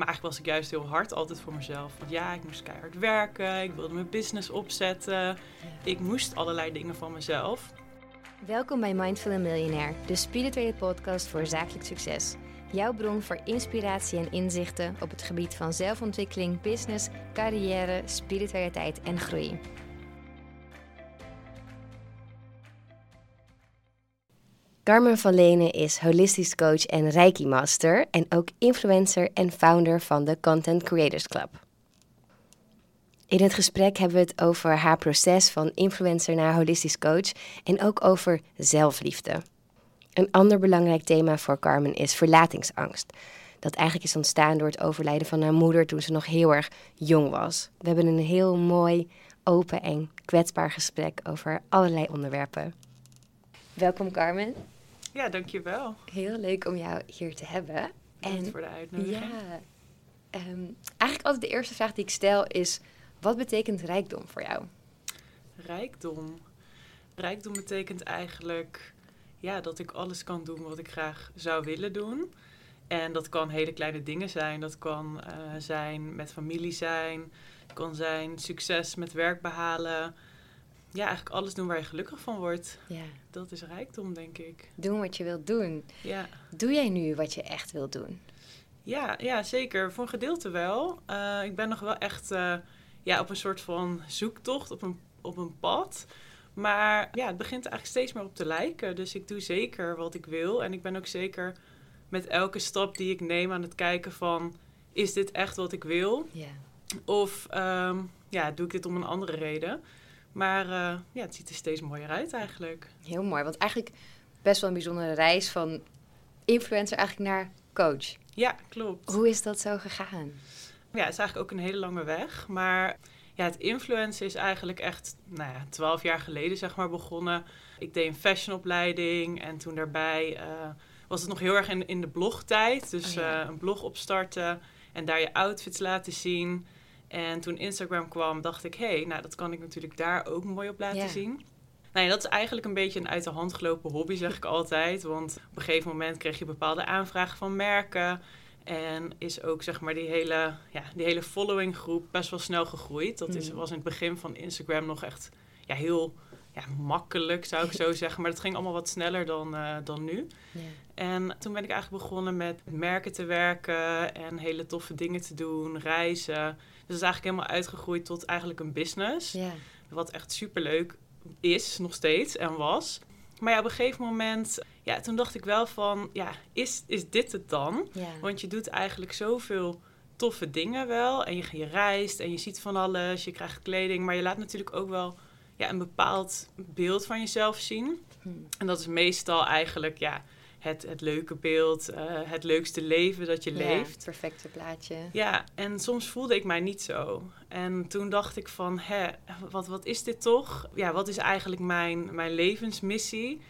Maar eigenlijk was ik juist heel hard altijd voor mezelf. Want ja, ik moest keihard werken, ik wilde mijn business opzetten. Ik moest allerlei dingen van mezelf. Welkom bij Mindful Millionaire, de spirituele podcast voor zakelijk succes. Jouw bron voor inspiratie en inzichten op het gebied van zelfontwikkeling, business, carrière, spiritualiteit en groei. Carmen van Lenen is holistisch coach en Reiki master en ook influencer en founder van de Content Creators Club. In het gesprek hebben we het over haar proces van influencer naar holistisch coach en ook over zelfliefde. Een ander belangrijk thema voor Carmen is verlatingsangst. Dat eigenlijk is ontstaan door het overlijden van haar moeder toen ze nog heel erg jong was. We hebben een heel mooi, open en kwetsbaar gesprek over allerlei onderwerpen. Welkom Carmen. Ja, dankjewel. Heel leuk om jou hier te hebben. Bedankt voor de uitnodiging. Ja, ehm, eigenlijk altijd de eerste vraag die ik stel is: wat betekent rijkdom voor jou? Rijkdom. Rijkdom betekent eigenlijk ja, dat ik alles kan doen wat ik graag zou willen doen. En dat kan hele kleine dingen zijn. Dat kan eh, zijn met familie zijn. Kan zijn succes met werk behalen. Ja, eigenlijk alles doen waar je gelukkig van wordt. Ja. Dat is rijkdom, denk ik. Doen wat je wilt doen. Ja, Doe jij nu wat je echt wilt doen? ja, ja zeker. Voor een gedeelte wel. Eh, ik ben nog wel echt eh, ja, op een soort van zoektocht, op een, op een pad. Maar ja, het begint eigenlijk steeds meer op te lijken. Dus ik doe zeker wat ik wil. En ik ben ook zeker met elke stap die ik neem aan het kijken van... is dit echt wat ik wil? Ja. Of ehm, ja, doe ik dit om een andere reden? Maar eh, ja, het ziet er steeds mooier uit eigenlijk. Heel mooi, want eigenlijk best wel een bijzondere reis van influencer eigenlijk naar coach. Ja, klopt. Hoe is dat zo gegaan? Ja, het is eigenlijk ook een hele lange weg. Maar ja, het influencen is eigenlijk echt nou ja, twaalf jaar geleden zeg maar begonnen. Ik deed een fashionopleiding en toen daarbij eh, was het nog heel erg in, in de blogtijd. Dus Oh ja. eh, een blog opstarten en daar je outfits laten zien. En toen Instagram kwam, dacht ik, hé, hey, nou dat kan ik natuurlijk daar ook mooi op laten zien. Nou ja, dat is eigenlijk een beetje een uit de hand gelopen hobby, zeg ik altijd. Want op een gegeven moment kreeg je bepaalde aanvragen van merken. En is ook zeg maar die hele, ja, die hele following groep best wel snel gegroeid. Dat is, Mhm. was in het begin van Instagram nog echt ja, heel ja, makkelijk, zou ik zo zeggen. Maar dat ging allemaal wat sneller dan, eh, dan nu. En toen ben ik eigenlijk begonnen met merken te werken en hele toffe dingen te doen, reizen. Dus is eigenlijk helemaal uitgegroeid tot eigenlijk een business. Wat echt superleuk is, nog steeds en was. Maar ja, op een gegeven moment, ja, toen dacht ik wel van, ja, is, is dit het dan? Want je doet eigenlijk zoveel toffe dingen wel. En je, je reist en je ziet van alles, je krijgt kleding. Maar je laat natuurlijk ook wel ja, een bepaald beeld van jezelf zien. Hm. En dat is meestal eigenlijk ja, het, het leuke beeld, eh, het leukste leven dat je Ja, leeft. het perfecte plaatje. Ja, en soms voelde ik mij niet zo. En toen dacht ik van, hè, wat, wat is dit toch? Ja, wat is eigenlijk mijn, mijn levensmissie?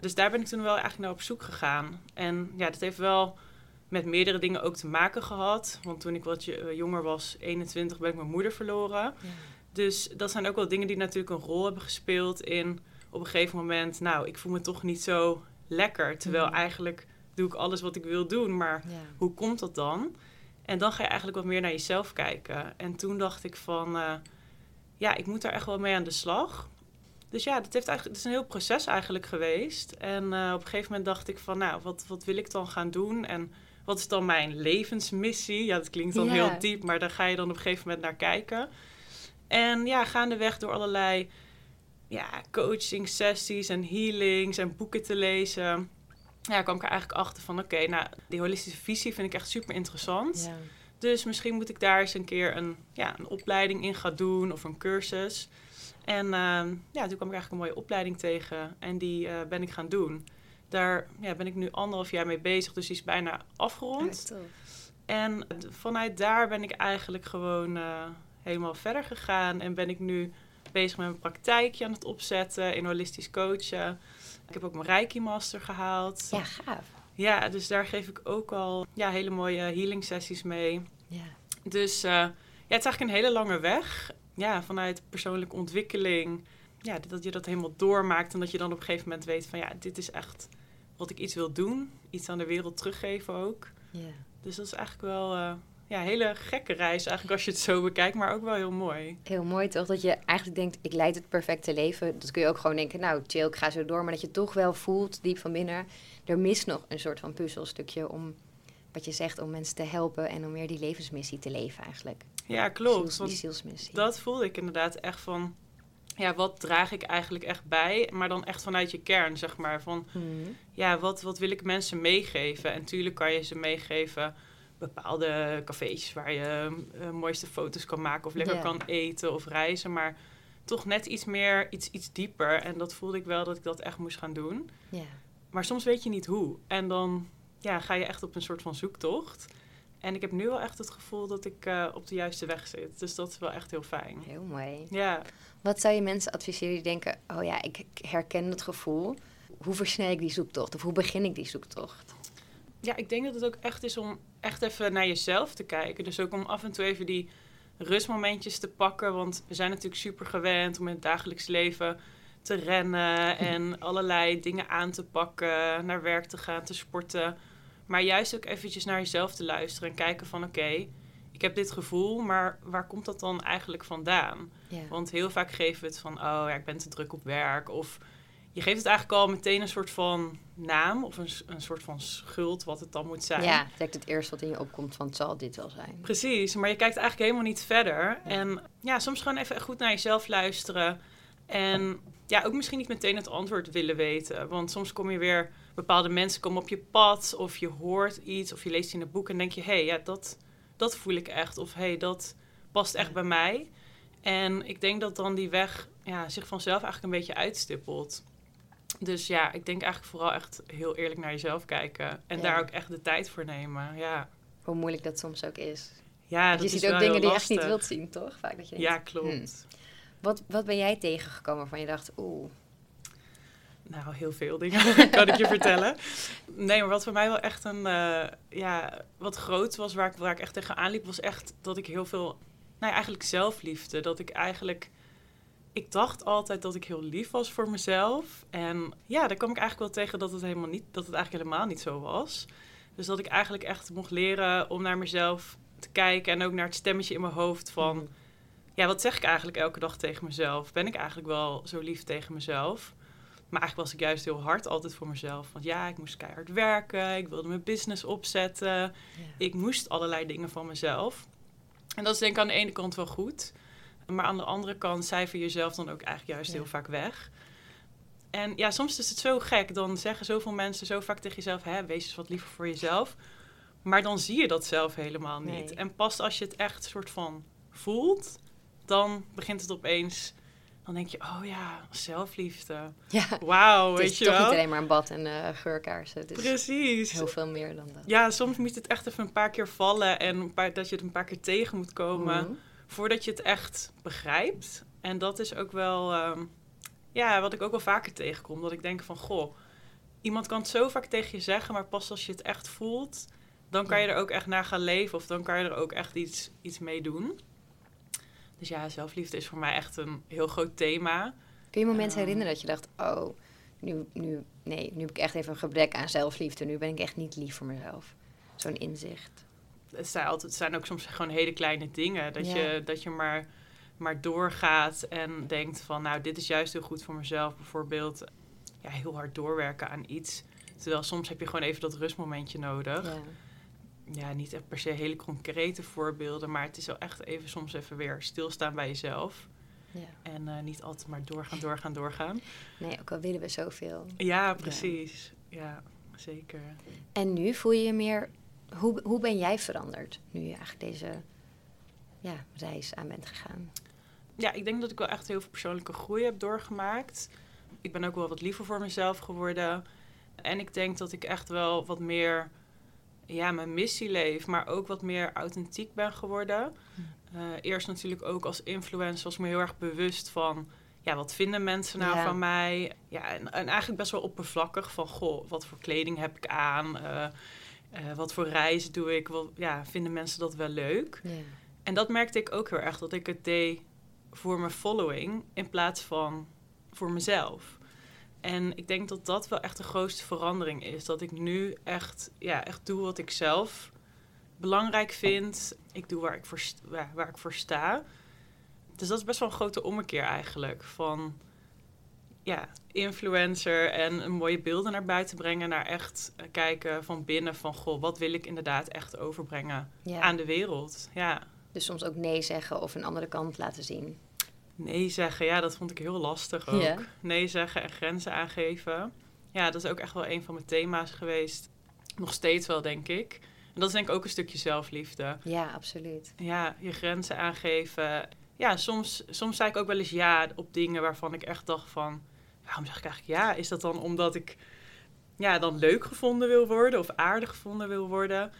Dus daar ben ik toen wel eigenlijk naar op zoek gegaan. En ja, dat heeft wel met meerdere dingen ook te maken gehad. Want toen ik wat eh, jonger was, 21, ben ik mijn moeder verloren. Ja. Dus dat zijn ook wel dingen die natuurlijk een rol hebben gespeeld in op een gegeven moment, nou, ik voel me toch niet zo lekker. Terwijl Mhm. eigenlijk doe ik alles wat ik wil doen, maar Ja. hoe komt dat dan? En dan ga je eigenlijk wat meer naar jezelf kijken. En toen dacht ik van, eh, ja, ik moet daar echt wel mee aan de slag. Dus ja, dat, heeft eigenlijk, het is een heel proces eigenlijk geweest. En eh, op een gegeven moment dacht ik van, nou, wat, wat wil ik dan gaan doen? En wat is dan mijn levensmissie? Ja, dat klinkt dan Ja. heel diep, maar daar ga je dan op een gegeven moment naar kijken. En ja, gaandeweg door allerlei ja, coaching sessies en healings en boeken te lezen ja, kwam ik er eigenlijk achter van... oké, nou, die holistische visie vind ik echt super interessant. Ja. Dus misschien moet ik daar eens een keer een, ja, een opleiding in gaan doen of een cursus. En ehm, ja, toen kwam ik eigenlijk een mooie opleiding tegen en die eh, ben ik gaan doen. Daar ja, ben ik nu anderhalf jaar mee bezig, dus die is bijna afgerond. En vanuit daar ben ik eigenlijk gewoon eh, helemaal verder gegaan. En ben ik nu bezig met mijn praktijkje aan het opzetten in holistisch coachen. Ik heb ook mijn Reiki Master gehaald. Ja, gaaf. Ja, dus daar geef ik ook al ja, hele mooie healing sessies mee. Ja. Dus eh, ja, het is eigenlijk een hele lange weg. Ja, vanuit persoonlijke ontwikkeling. Ja, dat je dat helemaal doormaakt. En dat je dan op een gegeven moment weet van ja, dit is echt wat ik iets wil doen. Iets aan de wereld teruggeven ook. Ja. Dus dat is eigenlijk wel eh, ja, hele gekke reis eigenlijk als je het zo bekijkt, maar ook wel heel mooi. Heel mooi toch? Dat je eigenlijk denkt, ik leid het perfecte leven. Dat kun je ook gewoon denken, nou chill, ik ga zo door. Maar dat je toch wel voelt, diep van binnen, er mist nog een soort van puzzelstukje om, wat je zegt, om mensen te helpen en om meer die levensmissie te leven eigenlijk. Ja, klopt. Ziels, die zielsmissie. dat voelde ik inderdaad echt van, ja, wat draag ik eigenlijk echt bij? Maar dan echt vanuit je kern, zeg maar. Van, Mhm. ja, wat, wat wil ik mensen meegeven? En tuurlijk kan je ze meegeven bepaalde cafeetjes waar je eh, mooiste foto's kan maken of lekker kan eten of reizen, maar toch net iets meer, iets, iets dieper. En dat voelde ik wel dat ik dat echt moest gaan doen. Ja. Maar soms weet je niet hoe. En dan ja, ga je echt op een soort van zoektocht. En ik heb nu wel echt het gevoel dat ik eh, op de juiste weg zit. Dus dat is wel echt heel fijn. Heel mooi. Ja, Wat zou je mensen adviseren die denken, oh ja, ik herken het gevoel. Hoe versnel ik die zoektocht? Of hoe begin ik die zoektocht? Ja, ik denk dat het ook echt is om echt even naar jezelf te kijken. Dus ook om af en toe even die rustmomentjes te pakken. Want we zijn natuurlijk super gewend om in het dagelijks leven te rennen en allerlei dingen aan te pakken, naar werk te gaan, te sporten. Maar juist ook eventjes naar jezelf te luisteren en kijken van oké, ik heb dit gevoel, maar waar komt dat dan eigenlijk vandaan? Ja. Want heel vaak geven we het van, oh ja, ik ben te druk op werk. Of je geeft het eigenlijk al meteen een soort van naam of een, een soort van schuld wat het dan moet zijn. Ja, direct het eerste wat in je opkomt van het zal dit wel zijn. Precies, maar je kijkt eigenlijk helemaal niet verder. En ja, soms gewoon even goed naar jezelf luisteren. En ja, ook misschien niet meteen het antwoord willen weten. Want soms kom je weer, bepaalde mensen komen op je pad. Of je hoort iets, of je leest in een boek en denk je... hé, hey, ja, dat, dat voel ik echt. Of hé, hey, dat past echt bij mij. En ik denk dat dan die weg ja, zich vanzelf eigenlijk een beetje uitstippelt. Dus ja, ik denk eigenlijk vooral echt heel eerlijk naar jezelf kijken. En Ja. daar ook echt de tijd voor nemen, ja. Hoe moeilijk dat soms ook is. Ja, Want dat je is ziet ook wel dingen die je echt niet wilt zien, toch? Vaak dat je denkt, Ja, klopt. Wat, wat ben jij tegengekomen waarvan je dacht, oeh, Nou, heel veel dingen kan ik je vertellen. Nee, maar wat voor mij wel echt een, eh, ja, wat groot was, waar ik, waar ik echt tegenaan liep, was echt dat ik heel veel, nou ja, eigenlijk zelfliefde. Dat ik eigenlijk, ik dacht altijd dat ik heel lief was voor mezelf. En ja, daar kwam ik eigenlijk wel tegen dat het helemaal niet, dat het eigenlijk helemaal niet zo was. Dus dat ik eigenlijk echt mocht leren om naar mezelf te kijken en ook naar het stemmetje in mijn hoofd van, Mhm. ja, wat zeg ik eigenlijk elke dag tegen mezelf? Ben ik eigenlijk wel zo lief tegen mezelf? Maar eigenlijk was ik juist heel hard altijd voor mezelf. Want ja, ik moest keihard werken, ik wilde mijn business opzetten. ja. Ik moest allerlei dingen van mezelf. En dat is denk ik aan de ene kant wel goed. Maar aan de andere kant cijfer je jezelf dan ook eigenlijk juist Ja. heel vaak weg. En ja, soms is het zo gek. Dan zeggen zoveel mensen zo vaak tegen jezelf... Hè, wees eens wat liever voor jezelf. Maar dan zie je dat zelf helemaal niet. Nee. En pas als je het echt soort van voelt... dan begint het opeens... dan denk je, oh ja, zelfliefde. ja. Wauw, Het weet is je toch wel? niet alleen maar een bad en eh geurkaarsen. Het is Precies. heel veel meer dan dat. Ja, soms moet het echt even een paar keer vallen... en een paar, dat je het een paar keer tegen moet komen... Mhm. Voordat je het echt begrijpt. En dat is ook wel, ehm, ja, wat ik ook wel vaker tegenkom. Dat ik denk van, goh, iemand kan het zo vaak tegen je zeggen, maar pas als je het echt voelt, dan kan je er ook echt naar gaan leven of dan kan je er ook echt iets, iets mee doen. Dus ja, zelfliefde is voor mij echt een heel groot thema. Kun je momenten Ehm. herinneren dat je dacht, oh, nu, nu, nee, nu heb ik echt even een gebrek aan zelfliefde. Nu ben ik echt niet lief voor mezelf. Zo'n inzicht. Het zijn, altijd, het zijn ook soms gewoon hele kleine dingen. Dat Ja. je, dat je maar, maar doorgaat en denkt van, nou, dit is juist heel goed voor mezelf. Bijvoorbeeld, ja, heel hard doorwerken aan iets. Terwijl soms heb je gewoon even dat rustmomentje nodig. Ja. Ja, niet echt per se hele concrete voorbeelden, maar het is wel echt even soms even weer stilstaan bij jezelf. ja. En eh, niet altijd maar doorgaan, doorgaan, doorgaan. Nee, ook al willen we zoveel. Ja, precies. Ja, zeker. En nu voel je je meer... Hoe, hoe ben jij veranderd nu je eigenlijk deze ja, reis aan bent gegaan? Ja, ik denk dat ik wel echt heel veel persoonlijke groei heb doorgemaakt. Ik ben ook wel wat liever voor mezelf geworden. En ik denk dat ik echt wel wat meer ja, mijn missie leef, maar ook wat meer authentiek ben geworden. Eh, eerst natuurlijk ook als influencer was ik me heel erg bewust van... Ja, wat vinden mensen nou Ja. van mij? Ja, en, en eigenlijk best wel oppervlakkig van... Goh, wat voor kleding heb ik aan? Eh, eh, wat voor reizen doe ik? Wat, ja, vinden mensen dat wel leuk? Ja. En dat merkte ik ook heel erg, dat ik het deed voor mijn following in plaats van voor mezelf. En ik denk dat dat wel echt de grootste verandering is. Dat ik nu echt, ja, echt doe wat ik zelf belangrijk vind. Ik doe waar ik voor, waar ik voor sta. Dus dat is best wel een grote ommekeer eigenlijk. Van ja, influencer en een mooie beelden naar buiten brengen. Naar echt eh, kijken van binnen van... Goh, wat wil ik inderdaad echt overbrengen Ja. aan de wereld? Ja, Dus soms ook nee zeggen of een andere kant laten zien. nee zeggen. Ja, dat vond ik heel lastig ook. Ja. Nee zeggen en grenzen aangeven. Ja, dat is ook echt wel een van mijn thema's geweest. Nog steeds wel, denk ik. En dat is denk ik ook een stukje zelfliefde. Ja, absoluut. Ja, je grenzen aangeven. Ja, soms, soms zei ik ook wel eens ja op dingen waarvan ik echt dacht van... Waarom zeg ik eigenlijk ja? Is dat dan omdat ik ja, dan leuk gevonden wil worden of aardig gevonden wil worden?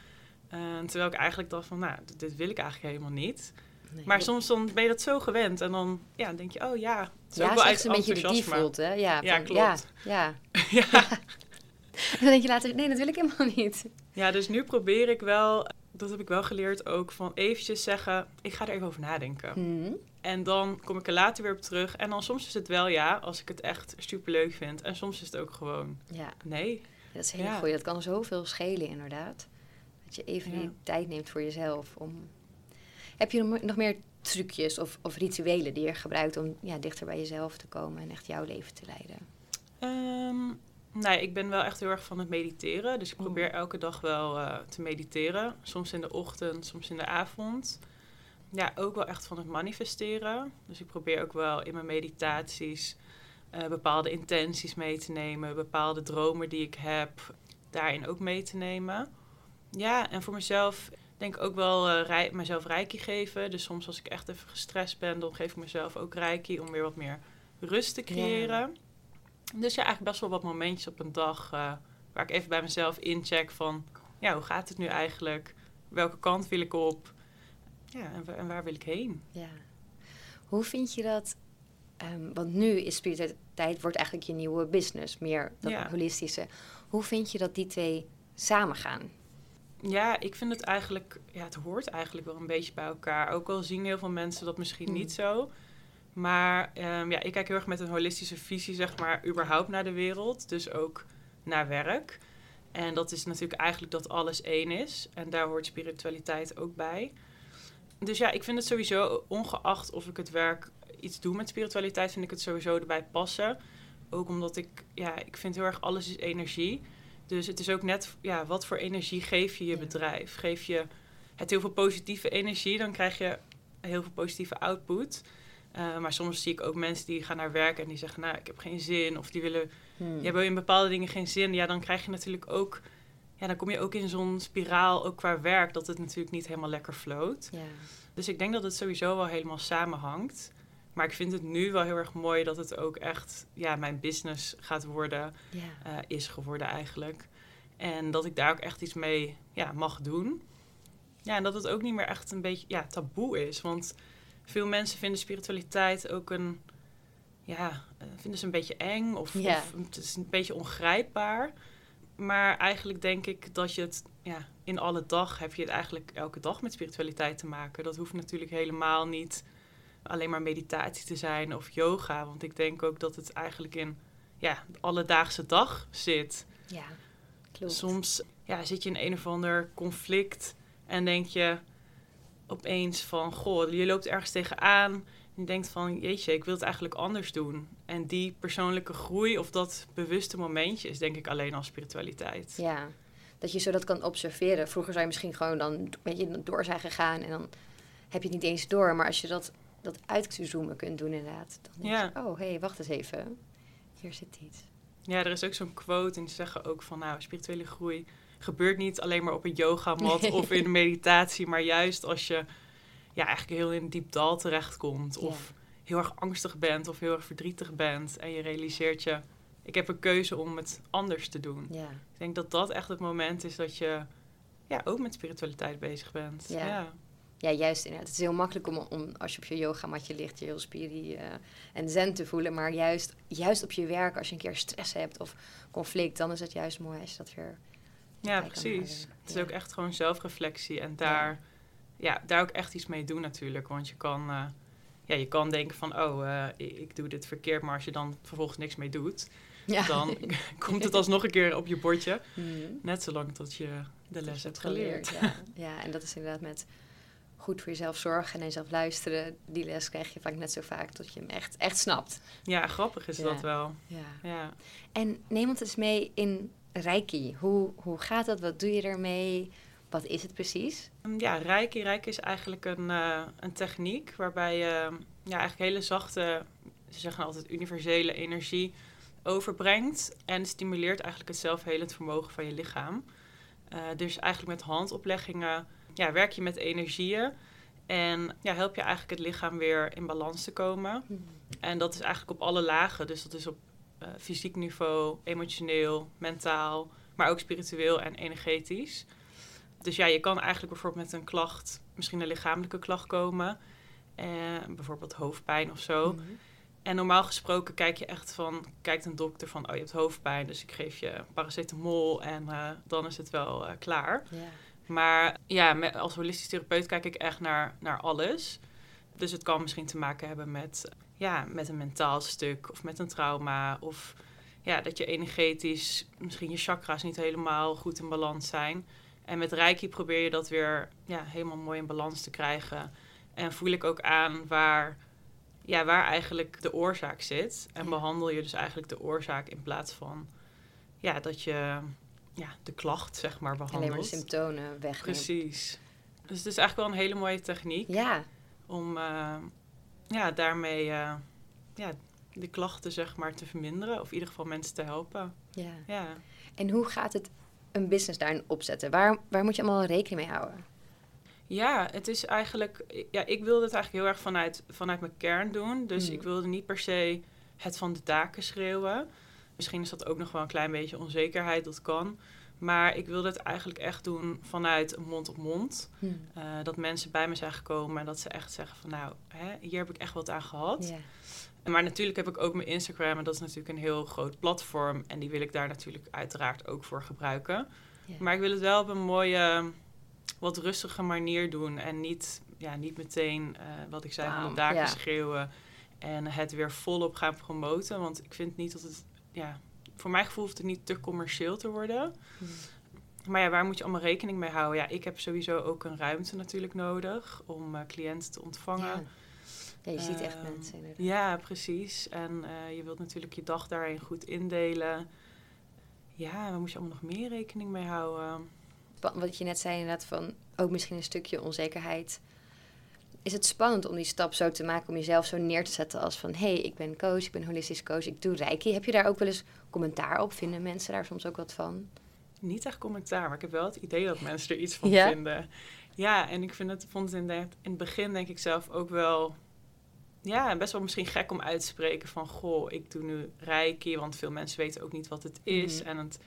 Eh, terwijl ik eigenlijk dacht van, nou, dit, dit wil ik eigenlijk helemaal niet. Nee. Maar soms dan ben je dat zo gewend en dan ja, denk je, oh ja, het is ja, ook wel echt een beetje de default, hè? Ja, Ja, van- klopt. Ja, ja. ja. Dan denk je later, nee, dat wil ik helemaal niet. ja, dus nu probeer ik wel, dat heb ik wel geleerd ook, van eventjes zeggen, ik ga er even over nadenken. Hm. En dan kom ik er later weer op terug. En dan soms is het wel ja, als ik het echt superleuk vind. En soms is het ook gewoon Ja, nee. dat is hele Ja. goeie. Dat kan zoveel schelen, inderdaad. Dat je even Ja. die tijd neemt voor jezelf. Om... Heb je nog, nog meer trucjes of, of rituelen die je gebruikt om ja, dichter bij jezelf te komen en echt jouw leven te leiden? Ehm, nee, ik ben wel echt heel erg van het mediteren. Dus ik Mm. probeer elke dag wel eh, te mediteren. Soms in de ochtend, soms in de avond. Ja, ook wel echt van het manifesteren. Dus ik probeer ook wel in mijn meditaties eh, bepaalde intenties mee te nemen. Bepaalde dromen die ik heb, daarin ook mee te nemen. Ja, en voor mezelf denk ik ook wel eh, rei- mezelf reiki geven. Dus soms als ik echt even gestrest ben, dan geef ik mezelf ook reiki om weer wat meer rust te creëren. Dus ja, eigenlijk best wel wat momentjes op een dag eh, waar ik even bij mezelf incheck van, ja, hoe gaat het nu eigenlijk? Welke kant wil ik op? Ja, en, wa- en waar wil ik heen? Ja. Hoe vind je dat? ehm, want nu is spiritualiteit wordt eigenlijk je nieuwe business, meer dat Ja. holistische. Hoe vind je dat die twee samengaan? Ja, ik vind het eigenlijk, ja, het hoort eigenlijk wel een beetje bij elkaar. Ook al zien heel veel mensen dat misschien Mm. niet zo. Maar ehm, ja, ik kijk heel erg met een holistische visie, zeg maar, überhaupt naar de wereld. Dus ook naar werk. En dat is natuurlijk eigenlijk dat alles één is. En daar hoort spiritualiteit ook bij. Dus ja, ik vind het sowieso, ongeacht of ik het werk iets doe met spiritualiteit, vind ik het sowieso erbij passen. Ook omdat ik, ja, ik vind heel erg alles is energie. Dus het is ook net, ja, wat voor energie geef je je bedrijf? Geef je het heel veel positieve energie, dan krijg je heel veel positieve output. Eh, maar soms zie ik ook mensen die gaan naar werk en die zeggen, nou, ik heb geen zin. Of die willen, Hmm. die hebben in bepaalde dingen geen zin. Ja, dan krijg je natuurlijk ook, ja, dan kom je ook in zo'n spiraal, ook qua werk, dat het natuurlijk niet helemaal lekker floot. Ja. Dus ik denk dat het sowieso wel helemaal samenhangt. Maar ik vind het nu wel heel erg mooi dat het ook echt ja, mijn business gaat worden, Ja. eh, is geworden eigenlijk. En dat ik daar ook echt iets mee ja, mag doen. Ja, en dat het ook niet meer echt een beetje ja, taboe is. Want veel mensen vinden spiritualiteit ook een... Ja, eh, vinden ze een beetje eng of, het is een beetje ongrijpbaar. Maar eigenlijk denk ik dat je het... Ja, in alle dag heb je het eigenlijk elke dag met spiritualiteit te maken. Dat hoeft natuurlijk helemaal niet alleen maar meditatie te zijn of yoga. Want ik denk ook dat het eigenlijk in ja, de alledaagse dag zit. ja, klopt. Soms ja, zit je in een of ander conflict en denk je opeens van... Goh, je loopt ergens tegenaan en je denkt van... Jeetje, ik wil het eigenlijk anders doen. En die persoonlijke groei of dat bewuste momentje is denk ik alleen al spiritualiteit. Ja, dat je zo dat kan observeren. Vroeger zou je misschien gewoon dan een beetje door zijn gegaan en dan heb je het niet eens door. Maar als je dat, dat uitzoomen kunt doen inderdaad, dan denk Ja. je, oh hé, hey, wacht eens even. Hier zit iets. Ja, er is ook zo'n quote en die zeggen ook van... Nou, spirituele groei gebeurt niet alleen maar op een yogamat Nee. of in een meditatie... maar juist als je ja, eigenlijk heel in een diep dal terechtkomt... of heel erg angstig bent of heel erg verdrietig bent... en je realiseert je, ik heb een keuze om het anders te doen. Ja, Ik denk dat dat echt het moment is dat je ja, ook met spiritualiteit bezig bent. Ja. ja. ja juist inderdaad. Het is heel makkelijk om, om als je op je yogamatje ligt, je heel spiri eh, en zen te voelen. Maar juist, juist op je werk, als je een keer stress hebt of conflict, dan is het juist mooi als je dat weer... Ja, precies. Het is ook echt gewoon zelfreflectie. En daar, ja. daar ook echt iets mee doen natuurlijk. Want je kan, eh, ja, je kan denken van, oh, eh, ik, doe dit verkeerd. Maar als je dan vervolgens niks mee doet, Ja. dan komt het alsnog een keer op je bordje. Mhm. Net zolang tot je de les hebt geleerd. Ja. ja, en dat is inderdaad met goed voor jezelf zorgen en naar jezelf luisteren. Die les krijg je vaak net zo vaak tot je hem echt, echt snapt. Ja, grappig is Ja. dat wel. Ja. Ja. En neem ons eens mee in Reiki. Hoe, hoe gaat dat? Wat doe je ermee? Wat is het precies? Ja, Reiki. Reiki is eigenlijk een, eh, een techniek waarbij je ja, eigenlijk hele zachte, ze zeggen altijd universele energie overbrengt. En stimuleert eigenlijk het zelfhelend vermogen van je lichaam. Eh, dus eigenlijk met handopleggingen ja, werk je met energieën. En ja, help je eigenlijk het lichaam weer in balans te komen. En dat is eigenlijk op alle lagen. Dus dat is op eh, fysiek niveau, emotioneel, mentaal, maar ook spiritueel en energetisch. Dus ja, je kan eigenlijk bijvoorbeeld met een klacht, misschien een lichamelijke klacht komen. Eh, bijvoorbeeld hoofdpijn of zo. Mhm. En normaal gesproken kijk je echt van, kijkt een dokter van, oh je hebt hoofdpijn, dus ik geef je paracetamol en eh, dan is het wel klaar. Maar ja, met, als holistisch therapeut kijk ik echt naar, naar alles. Dus het kan misschien te maken hebben met, ja, met een mentaal stuk of met een trauma. Of ja, dat je energetisch, misschien je chakra's niet helemaal goed in balans zijn. En met Reiki probeer je dat weer ja, helemaal mooi in balans te krijgen. En voel ik ook aan waar, ja, waar eigenlijk de oorzaak zit. En behandel je dus eigenlijk de oorzaak in plaats van ja, dat je ja, de klacht zeg maar behandelt. Alleen maar de symptomen wegnemen. Precies. Dus het is eigenlijk wel een hele mooie techniek Ja, om eh, ja, daarmee eh, ja, de klachten zeg maar te verminderen. Of in ieder geval mensen te helpen. ja. Ja. En hoe gaat het een business daarin opzetten? Waar, waar moet je allemaal rekening mee houden? ja, het is eigenlijk... Ja, ik wilde het eigenlijk heel erg vanuit, vanuit mijn kern doen. Dus Mm. ik wilde niet per se het van de daken schreeuwen. Misschien is dat ook nog wel een klein beetje onzekerheid, dat kan. Maar ik wilde het eigenlijk echt doen vanuit mond op mond. Hm. Eh, dat mensen bij me zijn gekomen en dat ze echt zeggen van nou, hè, hier heb ik echt wat aan gehad. Ja. Maar natuurlijk heb ik ook mijn Instagram en dat is natuurlijk een heel groot platform. En die wil ik daar natuurlijk uiteraard ook voor gebruiken. Ja. Maar ik wil het wel op een mooie, wat rustige manier doen. En niet, ja, niet meteen, eh, wat ik zei, van Bam, de daken schreeuwen. En het weer volop gaan promoten. Want ik vind niet dat het, ja, voor mijn gevoel hoeft het niet te commercieel te worden. Hm. Maar ja, waar moet je allemaal rekening mee houden? Ja, ik heb sowieso ook een ruimte natuurlijk nodig om eh, cliënten te ontvangen. Ja. Ja, je ziet echt Ehm, mensen inderdaad. Ja, precies. En eh, je wilt natuurlijk je dag daarin goed indelen. Ja, waar moet je allemaal nog meer rekening mee houden? Wa- Wat je net zei inderdaad van ook misschien een stukje onzekerheid. Is het spannend om die stap zo te maken om jezelf zo neer te zetten als van... hé, hey, ik ben coach, ik ben holistisch coach, ik doe reiki. Heb je daar ook wel eens commentaar op? Vinden mensen daar soms ook wat van? Niet echt commentaar, maar ik heb wel het idee dat mensen er iets van Ja? vinden. Ja, en ik vind het, vond het inderdaad in het begin denk ik zelf ook wel... Ja, best wel misschien gek om uit te spreken van... Goh, ik doe nu reiki, want veel mensen weten ook niet wat het is. Mhm. En het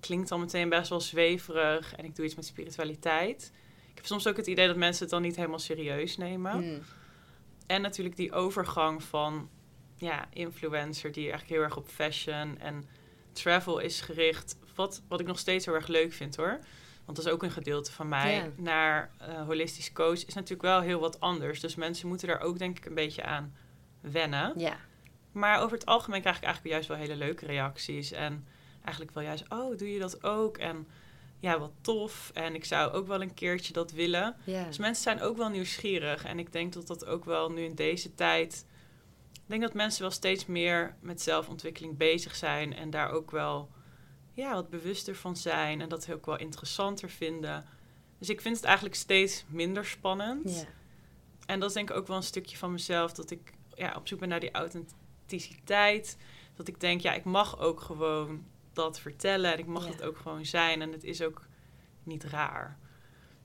klinkt dan meteen best wel zweverig. En ik doe iets met spiritualiteit. Ik heb soms ook het idee dat mensen het dan niet helemaal serieus nemen. Hm. En natuurlijk die overgang van ja, influencer die eigenlijk heel erg op fashion en travel is gericht. Wat, wat ik nog steeds heel erg leuk vind hoor. Want dat is ook een gedeelte van mij. Naar eh, holistisch coach is natuurlijk wel heel wat anders. Dus mensen moeten daar ook denk ik een beetje aan wennen. Maar over het algemeen krijg ik eigenlijk juist wel hele leuke reacties. En eigenlijk wel juist, oh, doe je dat ook? En ja, wat tof. En ik zou ook wel een keertje dat willen. Dus mensen zijn ook wel nieuwsgierig. En ik denk dat dat ook wel nu in deze tijd. Ik denk dat mensen wel steeds meer met zelfontwikkeling bezig zijn. En daar ook wel ja, wat bewuster van zijn. En dat ook wel interessanter vinden. Dus ik vind het eigenlijk steeds minder spannend. En dat is denk ik ook wel een stukje van mezelf. Dat ik ja, op zoek ben naar die authenticiteit. Dat ik denk, ja, ik mag ook gewoon dat vertellen. En ik mag Ja. het ook gewoon zijn. En het is ook niet raar.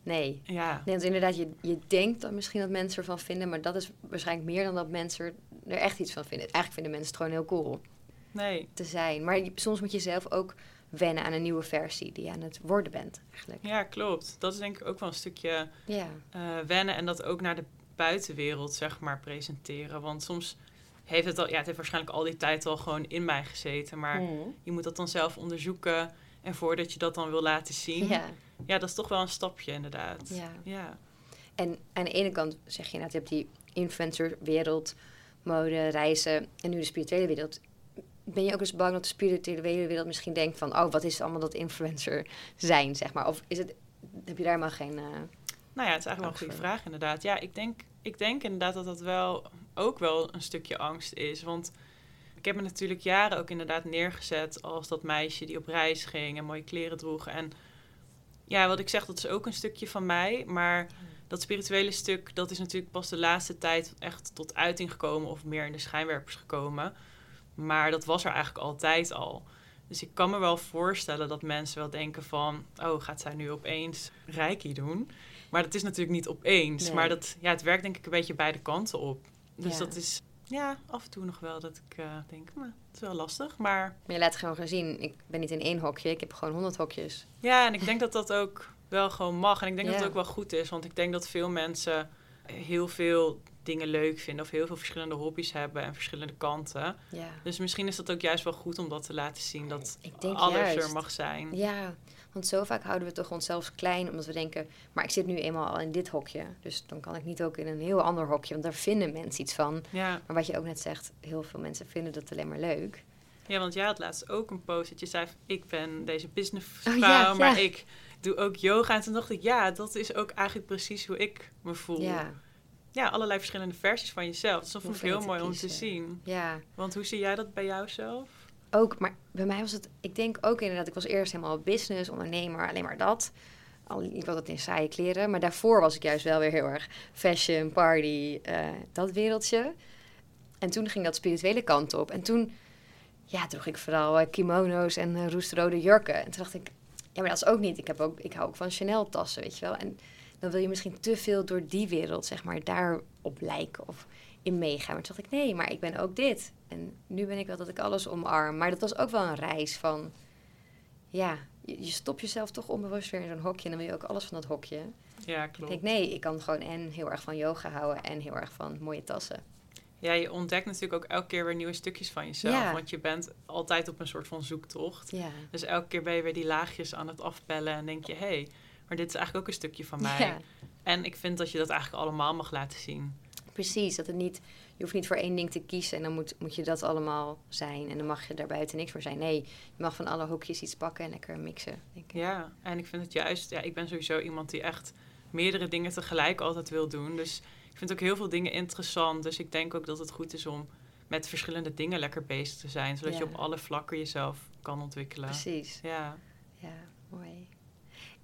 Nee. Ja. Nee, want inderdaad, je, je denkt dan misschien dat mensen ervan vinden... maar dat is waarschijnlijk meer dan dat mensen er echt iets van vinden. Eigenlijk vinden mensen het gewoon heel cool Nee. te zijn. Maar soms moet je zelf ook wennen aan een nieuwe versie die je aan het worden bent, eigenlijk. Ja, klopt. Dat is denk ik ook wel een stukje Ja, eh, wennen en dat ook naar de buitenwereld, zeg maar, presenteren. Want soms heeft het al, ja, het heeft waarschijnlijk al die tijd al gewoon in mij gezeten, maar Mhm. je moet dat dan zelf onderzoeken. En voordat je dat dan wil laten zien, ja, ja, dat is toch wel een stapje, inderdaad. ja. Ja, En aan de ene kant zeg je inderdaad, je hebt die influencerwereld, mode, reizen en nu de spirituele wereld. ben je ook eens bang dat de spirituele wereld misschien denkt van... oh, wat is allemaal dat influencer zijn, zeg maar? Of is het, heb je daar helemaal geen... Uh, nou ja, het is eigenlijk wel een goede vraag inderdaad. Ja, ik denk, ik denk inderdaad dat dat wel ook wel een stukje angst is. Want ik heb me natuurlijk jaren ook inderdaad neergezet als dat meisje die op reis ging en mooie kleren droeg. En ja, wat ik zeg, dat is ook een stukje van mij. Maar dat spirituele stuk, dat is natuurlijk pas de laatste tijd echt tot uiting gekomen of meer in de schijnwerpers gekomen. Maar dat was er eigenlijk altijd al. Dus ik kan me wel voorstellen dat mensen wel denken van... oh, gaat zij nu opeens reiki doen? Maar dat is natuurlijk niet opeens. Maar dat, ja, het werkt denk ik een beetje beide kanten op. Dus dat is ja, af en toe nog wel dat ik uh, denk, maar het is wel lastig. Maar... maar je laat gewoon gaan zien, ik ben niet in één hokje, ik heb gewoon honderd hokjes. Ja, en ik denk dat dat ook wel gewoon mag. En ik denk dat het ook wel goed is. Want ik denk dat veel mensen heel veel dingen leuk vinden of heel veel verschillende hobby's hebben en verschillende kanten. Ja. Dus misschien is dat ook juist wel goed om dat te laten zien dat alles er mag zijn. Ja, want zo vaak houden we toch onszelf klein omdat we denken, maar ik zit nu eenmaal al in dit hokje, dus dan kan ik niet ook in een heel ander hokje, want daar vinden mensen iets van. Ja. Maar wat je ook net zegt, heel veel mensen vinden dat alleen maar leuk. Ja, want jij had laatst ook een post dat je zei, ik ben deze businessvrouw, oh, maar ik doe ook yoga. En toen dacht ik, ja, dat is ook eigenlijk precies hoe ik me voel. Ja, ja allerlei verschillende versies van jezelf. Dus dat vond ik heel mooi om te zien. Ja. Want hoe zie jij dat bij jouzelf? Ook, maar bij mij was het, ik denk ook inderdaad, ik was eerst helemaal business, ondernemer, alleen maar dat. Al, ik was het in saaie kleren, maar daarvoor was ik juist wel weer heel erg fashion, party, uh, dat wereldje. En toen ging dat spirituele kant op. En toen ja, droeg ik vooral uh, kimono's en uh, roestrode jurken. En toen dacht ik, ja, maar dat is ook niet. Ik, heb ook, ik hou ook van Chanel-tassen, weet je wel. En dan wil je misschien te veel door die wereld, zeg maar, daarop lijken of in meegaan. Maar toen dacht ik, nee, maar ik ben ook dit. En nu ben ik wel dat ik alles omarm. Maar dat was ook wel een reis van, ja, je, je stopt jezelf toch onbewust weer in zo'n hokje. En dan wil je ook alles van dat hokje. Ja, klopt. Ik denk, nee, ik kan gewoon en heel erg van yoga houden en heel erg van mooie tassen. Ja, je ontdekt natuurlijk ook elke keer weer nieuwe stukjes van jezelf. Want je bent altijd op een soort van zoektocht. Ja. Dus elke keer ben je weer die laagjes aan het afpellen en denk je, hé, hey, maar dit is eigenlijk ook een stukje van mij. Ja. En ik vind dat je dat eigenlijk allemaal mag laten zien. Precies, dat het niet, je hoeft niet voor één ding te kiezen en dan moet, moet je dat allemaal zijn. En dan mag je daar buiten niks voor zijn. Nee, je mag van alle hoekjes iets pakken en lekker mixen. Denk ik. Ja, en ik vind het juist, ja, ik ben sowieso iemand die echt meerdere dingen tegelijk altijd wil doen. Dus ik vind ook heel veel dingen interessant. Dus ik denk ook dat het goed is om met verschillende dingen lekker bezig te zijn. Zodat je op alle vlakken jezelf kan ontwikkelen. Precies. Ja. Ja, mooi.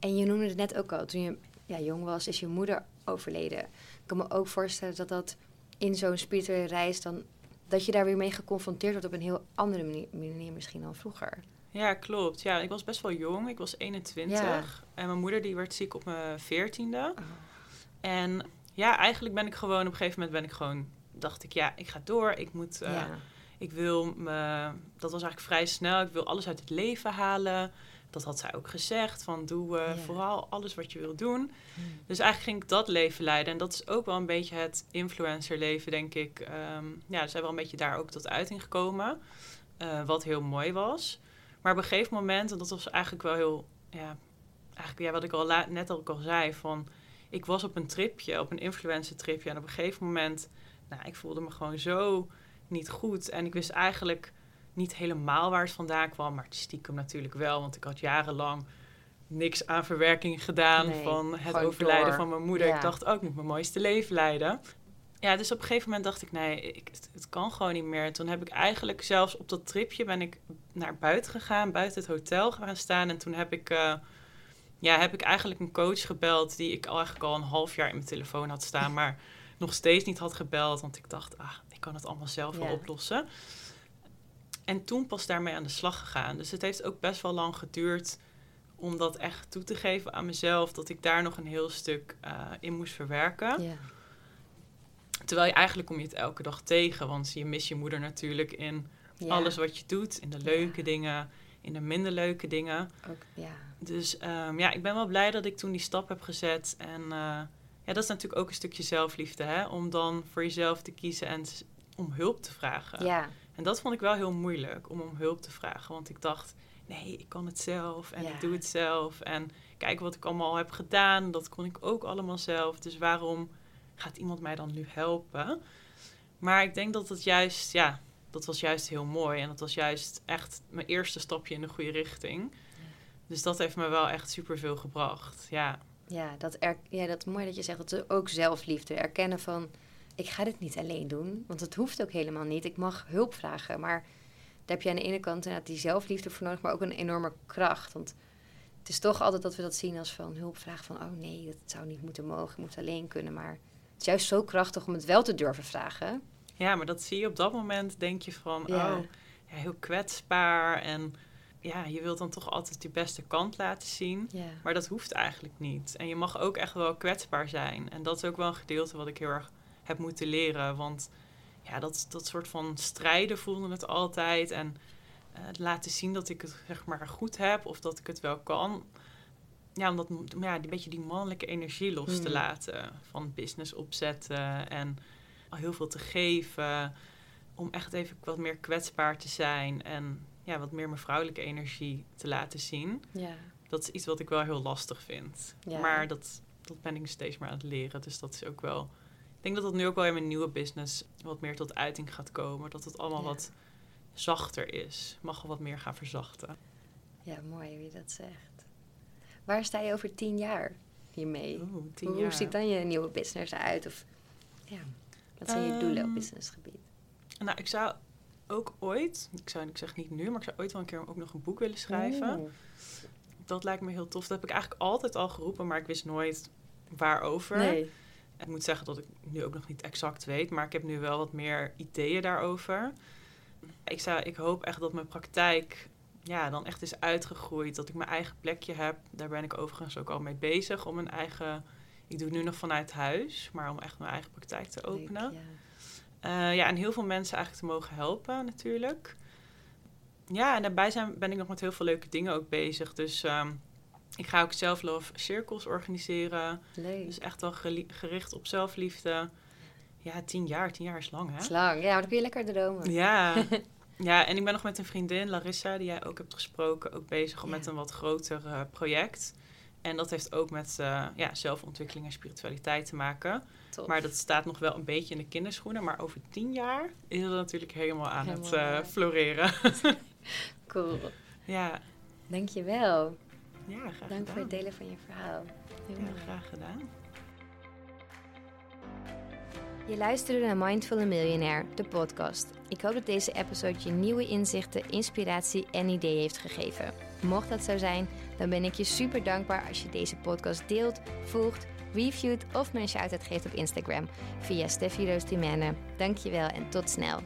En je noemde het net ook al, toen je ja, jong was, is je moeder overleden. Ik kan me ook voorstellen dat dat in zo'n spirituele reis dan... dat je daar weer mee geconfronteerd wordt op een heel andere manier, manier misschien dan vroeger. Ja, klopt. Ja, ik was best wel jong. Ik was 21. En mijn moeder die werd ziek op mijn veertiende. Oh. En ja, eigenlijk ben ik gewoon op een gegeven moment ben ik gewoon dacht ik ja, ik ga door. Ik moet, uh, ik wil me, dat was eigenlijk vrij snel. Ik wil alles uit het leven halen. Dat had zij ook gezegd van doe uh, vooral alles wat je wil doen. Hmm. Dus eigenlijk ging ik dat leven leiden en dat is ook wel een beetje het influencer leven denk ik. Um, ja, zijn wel een beetje daar ook tot uiting gekomen. Uh, wat heel mooi was. Maar op een gegeven moment, en dat was eigenlijk wel heel, ja, eigenlijk ja, wat ik al net ook al zei van ik was op een tripje, op een influencer tripje. En op een gegeven moment, nou, ik voelde me gewoon zo niet goed. En ik wist eigenlijk niet helemaal waar het vandaan kwam. Maar stiekem natuurlijk wel, want ik had jarenlang niks aan verwerking gedaan van het overlijden van mijn moeder. Ik dacht, ook oh, moet mijn mooiste leven leiden. Ja, dus op een gegeven moment dacht ik, nee, ik, het kan gewoon niet meer. Toen heb ik eigenlijk zelfs op dat tripje ben ik naar buiten gegaan, buiten het hotel gaan staan. En toen heb ik... Uh, ja, heb ik eigenlijk een coach gebeld die ik al eigenlijk al een half jaar in mijn telefoon had staan, maar nog steeds niet had gebeld, want ik dacht, ah, ik kan het allemaal zelf wel oplossen. En toen pas daarmee aan de slag gegaan. Dus het heeft ook best wel lang geduurd om dat echt toe te geven aan mezelf, dat ik daar nog een heel stuk uh, in moest verwerken. Ja. Terwijl je eigenlijk kom je het elke dag tegen, want je mist je moeder natuurlijk in alles wat je doet, in de leuke dingen, in de minder leuke dingen. Ook, ja. Dus um, ja, ik ben wel blij dat ik toen die stap heb gezet. En uh, ja, dat is natuurlijk ook een stukje zelfliefde, hè? Om dan voor jezelf te kiezen en om hulp te vragen. Ja. En dat vond ik wel heel moeilijk, om om hulp te vragen. Want ik dacht, nee, ik kan het zelf en ik doe het zelf. En kijk wat ik allemaal heb gedaan, dat kon ik ook allemaal zelf. Dus waarom gaat iemand mij dan nu helpen? Maar ik denk dat het juist, ja, dat was juist heel mooi. En dat was juist echt mijn eerste stapje in de goede richting. Dus dat heeft me wel echt superveel gebracht. Ja. Ja, dat, er, ja, dat mooi dat je zegt dat ook zelfliefde. Erkennen van, ik ga dit niet alleen doen. Want het hoeft ook helemaal niet. Ik mag hulp vragen. Maar daar heb je aan de ene kant inderdaad die zelfliefde voor nodig, maar ook een enorme kracht. Want het is toch altijd dat we dat zien als van hulp vragen van, oh nee, dat zou niet moeten mogen, je moet alleen kunnen. Maar het is juist zo krachtig om het wel te durven vragen. Ja, maar dat zie je op dat moment, denk je van, oh, ja, heel kwetsbaar en ja, je wilt dan toch altijd je beste kant laten zien. Maar dat hoeft eigenlijk niet. En je mag ook echt wel kwetsbaar zijn. En dat is ook wel een gedeelte wat ik heel erg heb moeten leren. Want ja, dat, dat soort van strijden voelde het altijd. En uh, laten zien dat ik het zeg maar goed heb of dat ik het wel kan. Ja, om dat, ja, een beetje die mannelijke energie los te hmm. laten. Van business opzetten en al heel veel te geven. Om echt even wat meer kwetsbaar te zijn. En ja, wat meer mijn vrouwelijke energie te laten zien. Ja. Dat is iets wat ik wel heel lastig vind. Maar dat, dat ben ik steeds meer aan het leren. Dus dat is ook wel. Ik denk dat dat nu ook wel in mijn nieuwe business wat meer tot uiting gaat komen. Dat het allemaal wat zachter is. Mag wel wat meer gaan verzachten. Ja, mooi wie dat zegt. Waar sta je over tien jaar hiermee? Oeh, tien hoe, jaar. hoe ziet dan je nieuwe business eruit? Of ja, wat zijn je doelen op ehm, businessgebied? Nou, ik zou ook ooit, ik, zou, ik zeg niet nu, maar ik zou ooit wel een keer ook nog een boek willen schrijven. Dat lijkt me heel tof. Dat heb ik eigenlijk altijd al geroepen, maar ik wist nooit waarover. Nee. Ik moet zeggen dat ik nu ook nog niet exact weet, maar ik heb nu wel wat meer ideeën daarover. Ik, zou, ik hoop echt dat mijn praktijk ja, dan echt is uitgegroeid. Dat ik mijn eigen plekje heb. Daar ben ik overigens ook al mee bezig om een eigen. Ik doe het nu nog vanuit huis, maar om echt mijn eigen praktijk te openen. ja. Uh, ja, en heel veel mensen eigenlijk te mogen helpen natuurlijk. Ja, en daarbij zijn, ben ik nog met heel veel leuke dingen ook bezig. Dus um, ik ga ook self-love cirkels organiseren. Leuk. Dus echt wel gericht op zelfliefde. Ja, tien jaar. Tien jaar is lang, hè? is lang. Ja, maar dan kun je lekker dromen. Ja. ja, en ik ben nog met een vriendin, Larissa, die jij ook hebt gesproken, ook bezig met een wat groter uh, project. En dat heeft ook met uh, ja, zelfontwikkeling en spiritualiteit te maken. Maar dat staat nog wel een beetje in de kinderschoenen. Maar over tien jaar is het natuurlijk helemaal aan het uh, floreren. cool. Ja. Dankjewel. Ja, graag Dank gedaan. voor het delen van je verhaal. Heel ja, graag gedaan. Je luisterde naar Mindful Millionaire, de podcast. Ik hoop dat deze episode je nieuwe inzichten, inspiratie en ideeën heeft gegeven. Mocht dat zo zijn, dan ben ik je super dankbaar als je deze podcast deelt, volgt, reviewt of mijn shout-out geeft op Instagram via Steffi Roos Dankjewel en tot snel.